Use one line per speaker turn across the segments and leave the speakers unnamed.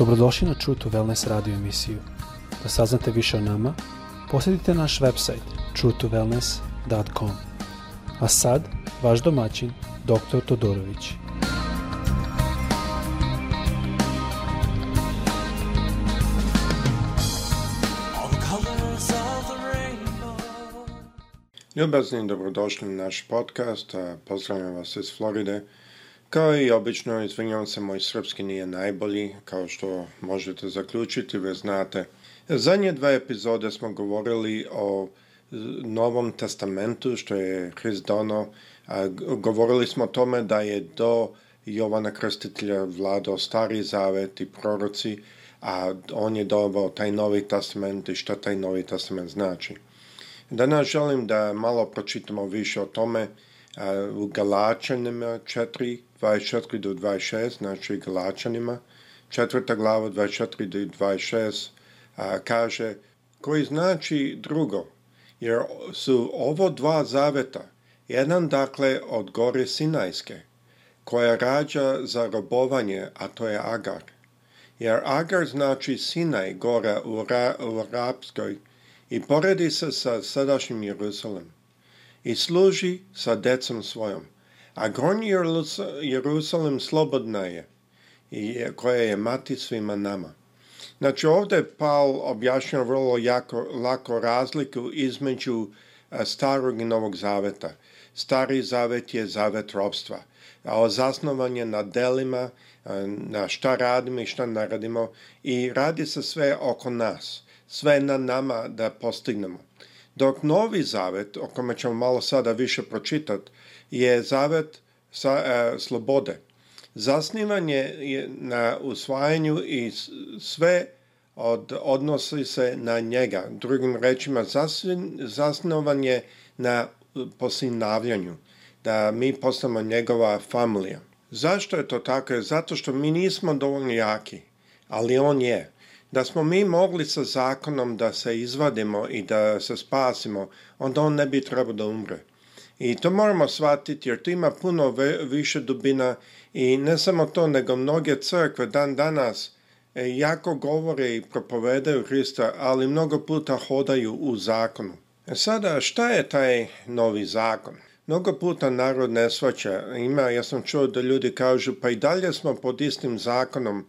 Dobrodošli na True to Wellness radio emisiju. Da saznate više o nama, posjetite naš website truetowellness.com. A sad, vaš domaćin, dr. Todorović.
Ljubazni, dobrodošli na naš podcast. Pozdravljam vas iz Floride. Kao i obično, izvinjavam se, moj srpski nije najbolji, kao što možete zaključiti, već znate. Zadnje dva epizode smo govorili o Novom testamentu, što je Hrist dono. Govorili smo o tome da je do Jovana Krstitelja vladao Stari Zavet i proroci, a on je dobao taj Novi testament i što taj Novi testament znači. Danas želim da malo pročitamo više o tome u Galačanima 4, 24 do 26, znači Galačanima, četvrta glava 24 do 26 kaže koji znači drugo, jer su ovo dva zaveta, jedan dakle od gore Sinajske, koja rađa za robovanje, a to je Agar. Jer Agar znači Sinaj, gora u, Ra, u i poredi se sa sadašnjim Jerusalim i služi sa decom svojom. A Gornji Jerusalim slobodna je, koja je mati svima nama. Znači ovdje je Paul objašnjava vrlo jako, lako razliku između e, starog i novog zaveta. Stari zavet je zavet robstva, a zasnovan je na delima, e, na šta radimo i šta naradimo. i radi se sve oko nas. Sve na nama da postignemo. Dok novi zavet, o kome ćemo malo sada više pročitati, je zavet sa, e, slobode. Zasnivan je na usvajanju i sve od, odnosi se na njega. Drugim rečima, zasn, zasnovan je na posinavljanju, da mi postamo njegova familija. Zašto je to tako? Zato što mi nismo dovoljno jaki, ali on je. Da smo mi mogli sa zakonom da se izvadimo i da se spasimo, onda on ne bi trebao da umre. I to moramo shvatiti jer to ima puno više dubina i ne samo to, nego mnoge crkve dan danas e, jako govore i propovedaju Hrista, ali mnogo puta hodaju u zakonu. E sada, šta je taj novi zakon? Mnogo puta narod ne svaća. Ima, ja sam čuo da ljudi kažu, pa i dalje smo pod istim zakonom,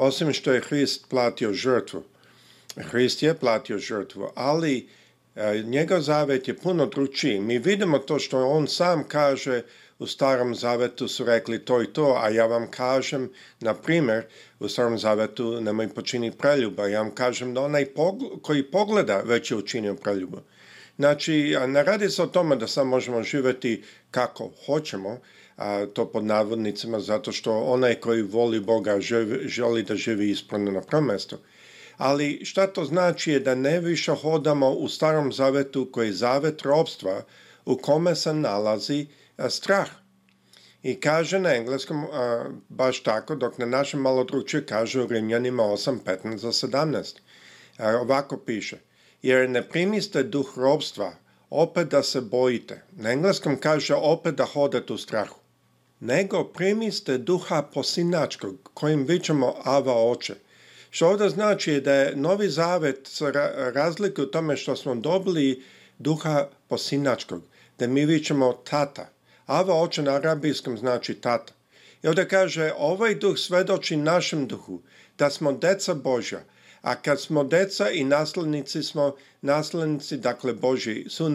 osim što je Hrist platio žrtvu. Hrist je platio žrtvu, ali e, njegov zavet je puno dručiji. Mi vidimo to što on sam kaže u starom zavetu su rekli to i to, a ja vam kažem, na primjer, u starom zavetu nemoj počini preljuba, ja vam kažem da onaj koji pogleda već je učinio preljubu. Znači, ne radi se o tome da sad možemo živjeti kako hoćemo, to pod navodnicima, zato što onaj koji voli Boga želi da živi ispravno na prvom mjestu. Ali šta to znači je da ne više hodamo u starom zavetu koji je zavet robstva u kome se nalazi strah. I kaže na engleskom baš tako, dok na našem malo drugčije kaže u Rimljanima 8.15 za 17. A, ovako piše – jer ne primiste duh robstva, opet da se bojite. Na engleskom kaže opet da hodate u strahu. Nego primiste duha posinačkog, kojim vićemo Ava oče. Što ovdje znači je da je Novi Zavet razlike u tome što smo dobili duha posinačkog, da mi vićemo tata. Ava oče na arabijskom znači tata. I ovdje kaže, ovaj duh svedoči našem duhu, da smo deca Božja, a kad smo deca i naslednici smo naslednici, dakle Boži, su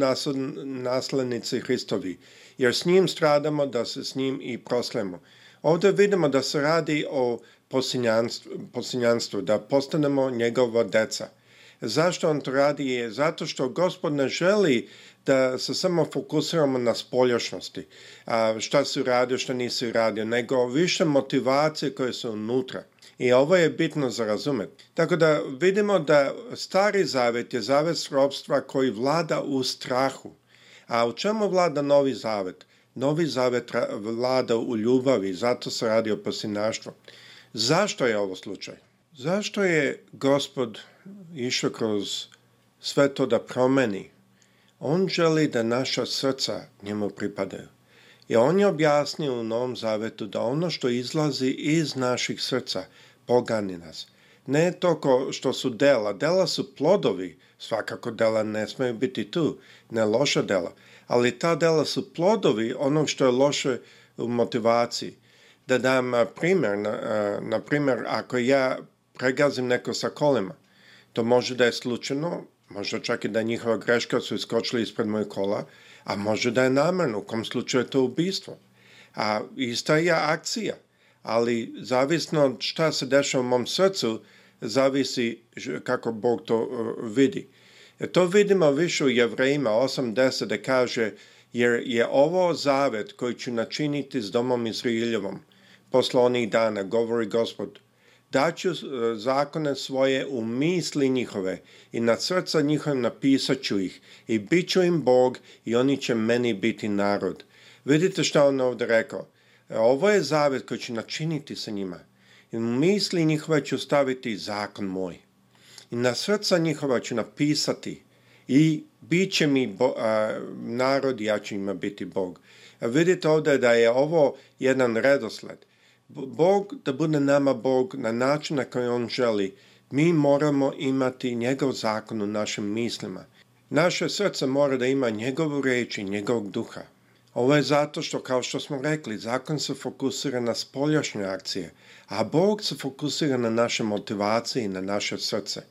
naslednici Hristovi, jer s njim stradamo da se s njim i proslemo. Ovdje vidimo da se radi o posinjanstvu, da postanemo njegova deca. Zašto on to radi je zato što gospod ne želi da se samo fokusiramo na spoljašnosti, šta si radio, šta nisi radio, nego više motivacije koje su unutra. I ovo je bitno za razumjeti. Tako da vidimo da stari zavet je zavet srobstva koji vlada u strahu. A u čemu vlada novi zavet? Novi zavet vlada u ljubavi, zato se radi o posinaštvu. Zašto je ovo slučaj? Zašto je gospod išao kroz sve to da promeni? On želi da naša srca njemu pripadaju. I on je objasnio u Novom Zavetu da ono što izlazi iz naših srca pogani nas. Ne to što su dela, dela su plodovi, svakako dela ne smaju biti tu, ne loša dela, ali ta dela su plodovi onog što je loše u motivaciji. Da dam primjer, na, na primjer, ako ja pregazim neko sa kolima, to može da je slučajno, možda čak i da njihova greška su iskočili ispred moje kola, a može da je namerno, u kom slučaju je to ubistvo. A ista je akcija, ali zavisno šta se dešava u mom srcu, zavisi kako Bog to e, vidi. E, to vidimo više u Jevrejima 8.10 da kaže jer je ovo zavet koji ću načiniti s domom Izraeljevom posle onih dana, govori gospod, daću e, zakone svoje u misli njihove i na srca njihovim napisat ću ih i bit ću im Bog i oni će meni biti narod. Vidite što on ovdje rekao. E, ovo je zavet koji ću načiniti sa njima. I u misli njihove ću staviti zakon moj. I na srca njihova ću napisati i bit će mi narod i ja ću ima biti Bog. E, vidite ovdje da je ovo jedan redosled. Bog da bude nama Bog na način na koji On želi. Mi moramo imati njegov zakon u našim mislima. Naše srce mora da ima njegovu reč i njegovog duha. Ovo je zato što, kao što smo rekli, zakon se fokusira na spoljašnje akcije, a Bog se fokusira na naše motivacije i na naše srce.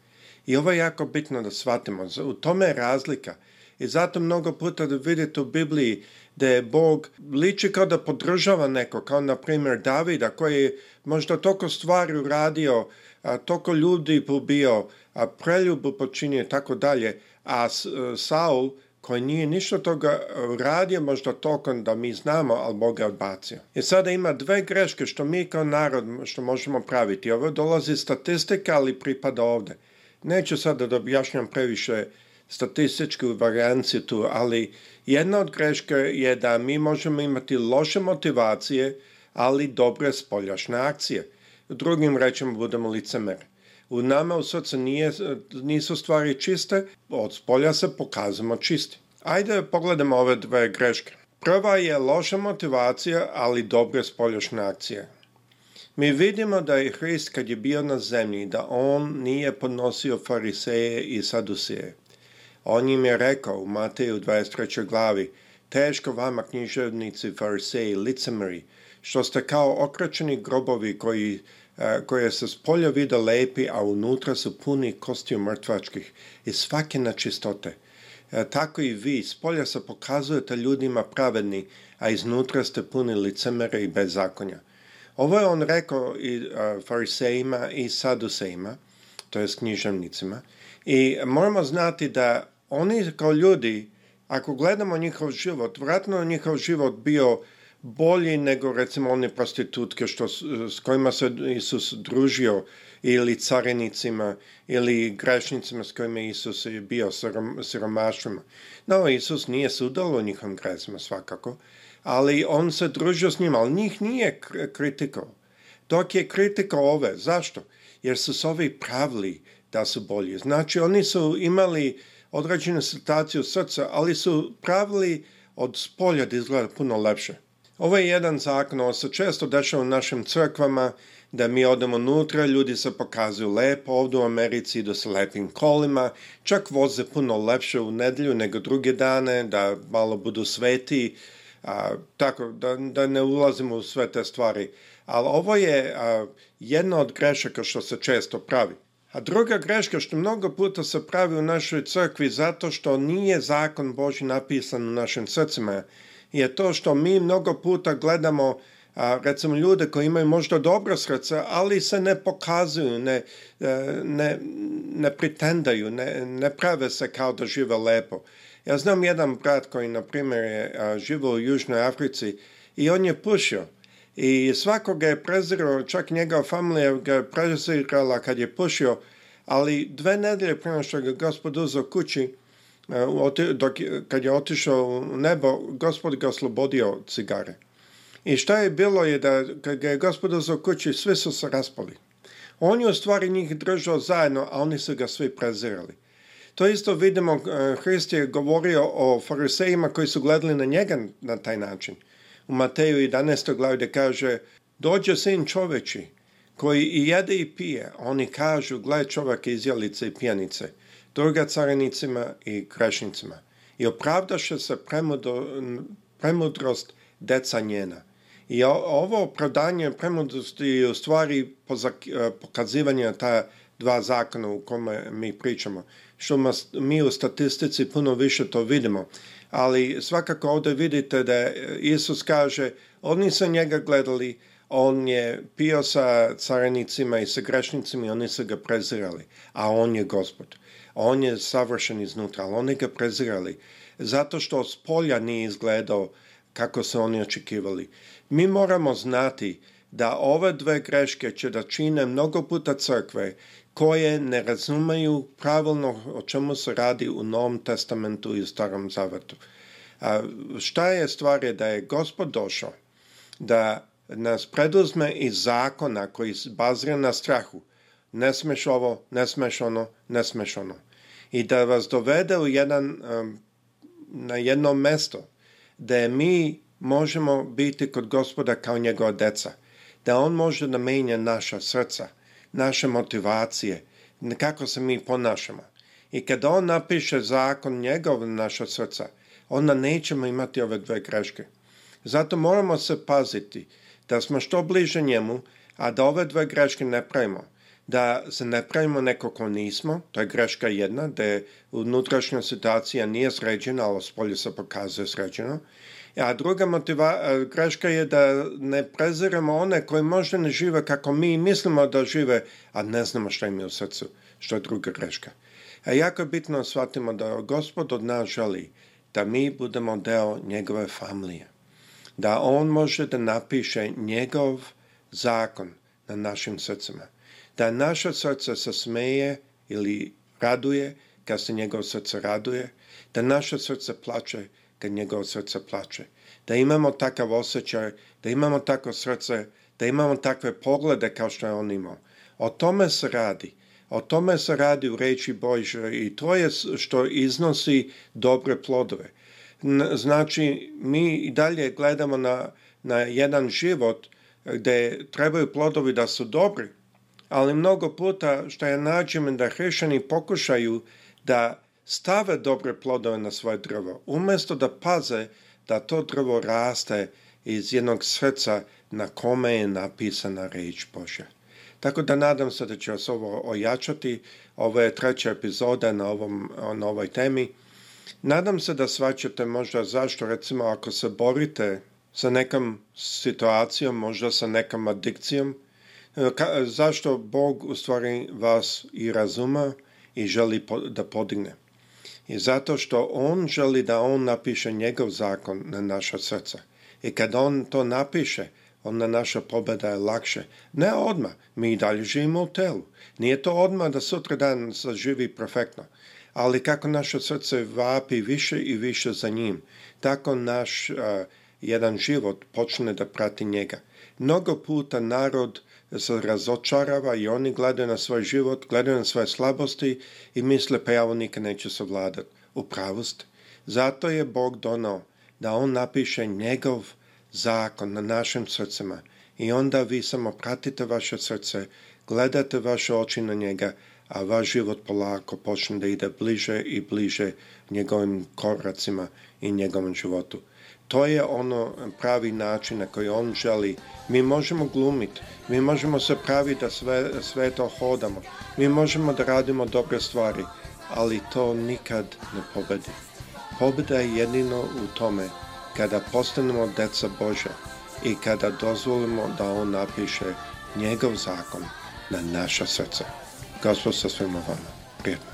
I ovo je jako bitno da shvatimo. U tome je razlika – i zato mnogo puta vidite u Bibliji da je Bog liči kao da podržava neko, kao na primjer Davida koji je možda toliko stvari uradio, a, toliko ljudi pobio, a preljubu počinio i tako dalje, a e, Saul koji nije ništa toga radio, možda toliko da mi znamo, ali Bog je odbacio. I sada ima dve greške što mi kao narod što možemo praviti. Ovo dolazi statistika, ali pripada ovdje. Neću sada da objašnjam previše statističku varijanciju tu, ali jedna od greška je da mi možemo imati loše motivacije, ali dobre spoljašne akcije. U drugim rečima budemo licemeri. U nama u srcu nije, nisu stvari čiste, od spolja se pokazamo čisti. Ajde pogledamo ove dve greške. Prva je loša motivacija, ali dobre spoljašne akcije. Mi vidimo da je Hrist kad je bio na zemlji, da on nije podnosio fariseje i sadusije. On im je rekao u Mateju 23. glavi, teško vama književnici farisei licemeri, što ste kao okračeni grobovi koji e, koje se s polja vide lepi, a unutra su puni kostiju mrtvačkih i svake čistote. E, tako i vi, s polja se pokazujete ljudima pravedni, a iznutra ste puni licemere i bez bezakonja. Ovo je on rekao i e, farisejima i sadusejima, to je književnicima, i moramo znati da oni kao ljudi, ako gledamo njihov život, vratno njihov život bio bolji nego recimo one prostitutke što, s kojima se Isus družio ili carinicima ili grešnicima s kojima Isus je bio sirom, siromašima. No, Isus nije sudalo njihom grezima svakako, ali on se družio s njima, ali njih nije kritiko. Dok je kritika ove, zašto? Jer su se ovi pravili da su bolji. Znači, oni su imali određenu situaciju srca, ali su pravili od spolja da izgleda puno lepše. Ovo je jedan zakon, ovo se često dešava u našim crkvama, da mi odemo unutra, ljudi se pokazuju lepo, ovdje u Americi idu sa lepim kolima, čak voze puno lepše u nedjelju nego druge dane, da malo budu sveti, a, tako da, da ne ulazimo u sve te stvari. Ali ovo je a, jedna od grešaka što se često pravi. A druga greška što mnogo puta se pravi u našoj crkvi zato što nije zakon Boži napisan u našim srcima je to što mi mnogo puta gledamo recimo ljude koji imaju možda dobro srce, ali se ne pokazuju, ne, e, ne, ne pretendaju, ne, ne prave se kao da žive lepo. Ja znam jedan brat koji, na primjer, je živo u Južnoj Africi i on je pušio i svako ga je prezirao, čak njega familija ga je prezirala kad je pušio, ali dve nedelje prema što ga gospod uzao kući, e, dok, kad je otišao u nebo, gospod ga oslobodio od cigare. I šta je bilo je da kad ga je gospod uzao kući, svi su se raspali. On je u stvari njih držao zajedno, a oni su ga svi prezirali. To isto vidimo, e, Hrist je govorio o farisejima koji su gledali na njega na taj način – u Mateju 11. glavlje kaže Dođe sin čoveči koji i jede i pije, oni kažu gle čovake iz izjelice i pijanice, druga carinicima i krešnicima. I opravdaše se premudrost deca njena. I ovo opravdanje premudrosti je u stvari e, pokazivanje ta dva zakona u kome mi pričamo. Što mi u statistici puno više to vidimo ali svakako ovdje vidite da Isus kaže, oni su njega gledali, on je pio sa carenicima i sa grešnicima i oni su ga prezirali, a on je gospod. On je savršen iznutra, ali oni ga prezirali zato što s polja nije izgledao kako se oni očekivali. Mi moramo znati da ove dve greške će da čine mnogo puta crkve koje ne razumeju pravilno o čemu se radi u Novom testamentu i u Starom zavrtu. A šta je stvar je da je gospod došao da nas preduzme iz zakona koji bazira na strahu. Ne smeš ovo, ne smeš ono, ne smeš ono. I da vas dovede u jedan, na jedno mesto da mi možemo biti kod gospoda kao njegova deca – da on može da menja naša srca, naše motivacije, kako se mi ponašamo. I kada on napiše zakon njegov na naša srca, onda nećemo imati ove dve greške. Zato moramo se paziti da smo što bliže njemu, a da ove dve greške ne pravimo da se ne pravimo neko ko nismo, to je greška jedna, da je unutrašnja situacija nije sređena, ali spolje se pokazuje sređeno. A druga motiva, e, greška je da ne preziramo one koji možda ne žive kako mi mislimo da žive, a ne znamo što im je u srcu, što je druga greška. A jako je bitno shvatimo da gospod od nas želi da mi budemo deo njegove familije. Da on može da napiše njegov zakon na našim srcima da naše srce se smeje ili raduje kad se njegov srce raduje, da naše srce plače kad njegovo srce plače, da imamo takav osjećaj, da imamo tako srce, da imamo takve poglede kao što je on imao. O tome se radi. O tome se radi u reči Božje i to je što iznosi dobre plodove. Znači, mi i dalje gledamo na, na jedan život gdje trebaju plodovi da su dobri, ali mnogo puta što je nađem da hrišćani pokušaju da stave dobre plodove na svoje drvo, umjesto da paze da to drvo raste iz jednog srca na kome je napisana reč Božja. Tako da nadam se da će vas ovo ojačati. Ovo je treća epizoda na, ovom, na ovoj temi. Nadam se da svačete možda zašto, recimo, ako se borite sa nekom situacijom, možda sa nekom adikcijom, E, zašto Bog u stvari vas i razuma i želi da podigne? I zato što On želi da On napiše njegov zakon na naša srca. I kad On to napiše, onda naša pobjeda je lakše. Ne odmah, mi i dalje živimo u telu. Nije to odmah da sutra dan zaživi perfektno. Ali kako naše srce vapi više i više za njim, tako naš jedan život počne da prati njega. Mnogo puta narod se razočarava i oni gledaju na svoj život, gledaju na svoje slabosti i misle pa ja ovo nikad se savladati. U pravost. Zato je Bog donao da On napiše njegov zakon na našim srcima i onda vi samo pratite vaše srce, gledate vaše oči na njega, a vaš život polako počne da ide bliže i bliže njegovim koracima i njegovom životu to je ono pravi način na koji on želi. Mi možemo glumiti, mi možemo se praviti da sve, to hodamo, mi možemo da radimo dobre stvari, ali to nikad ne pobedi. Pobjeda je jedino u tome kada postanemo deca božja i kada dozvolimo da On napiše njegov zakon na naša srca. Gospod sa svima vama. Prijetno.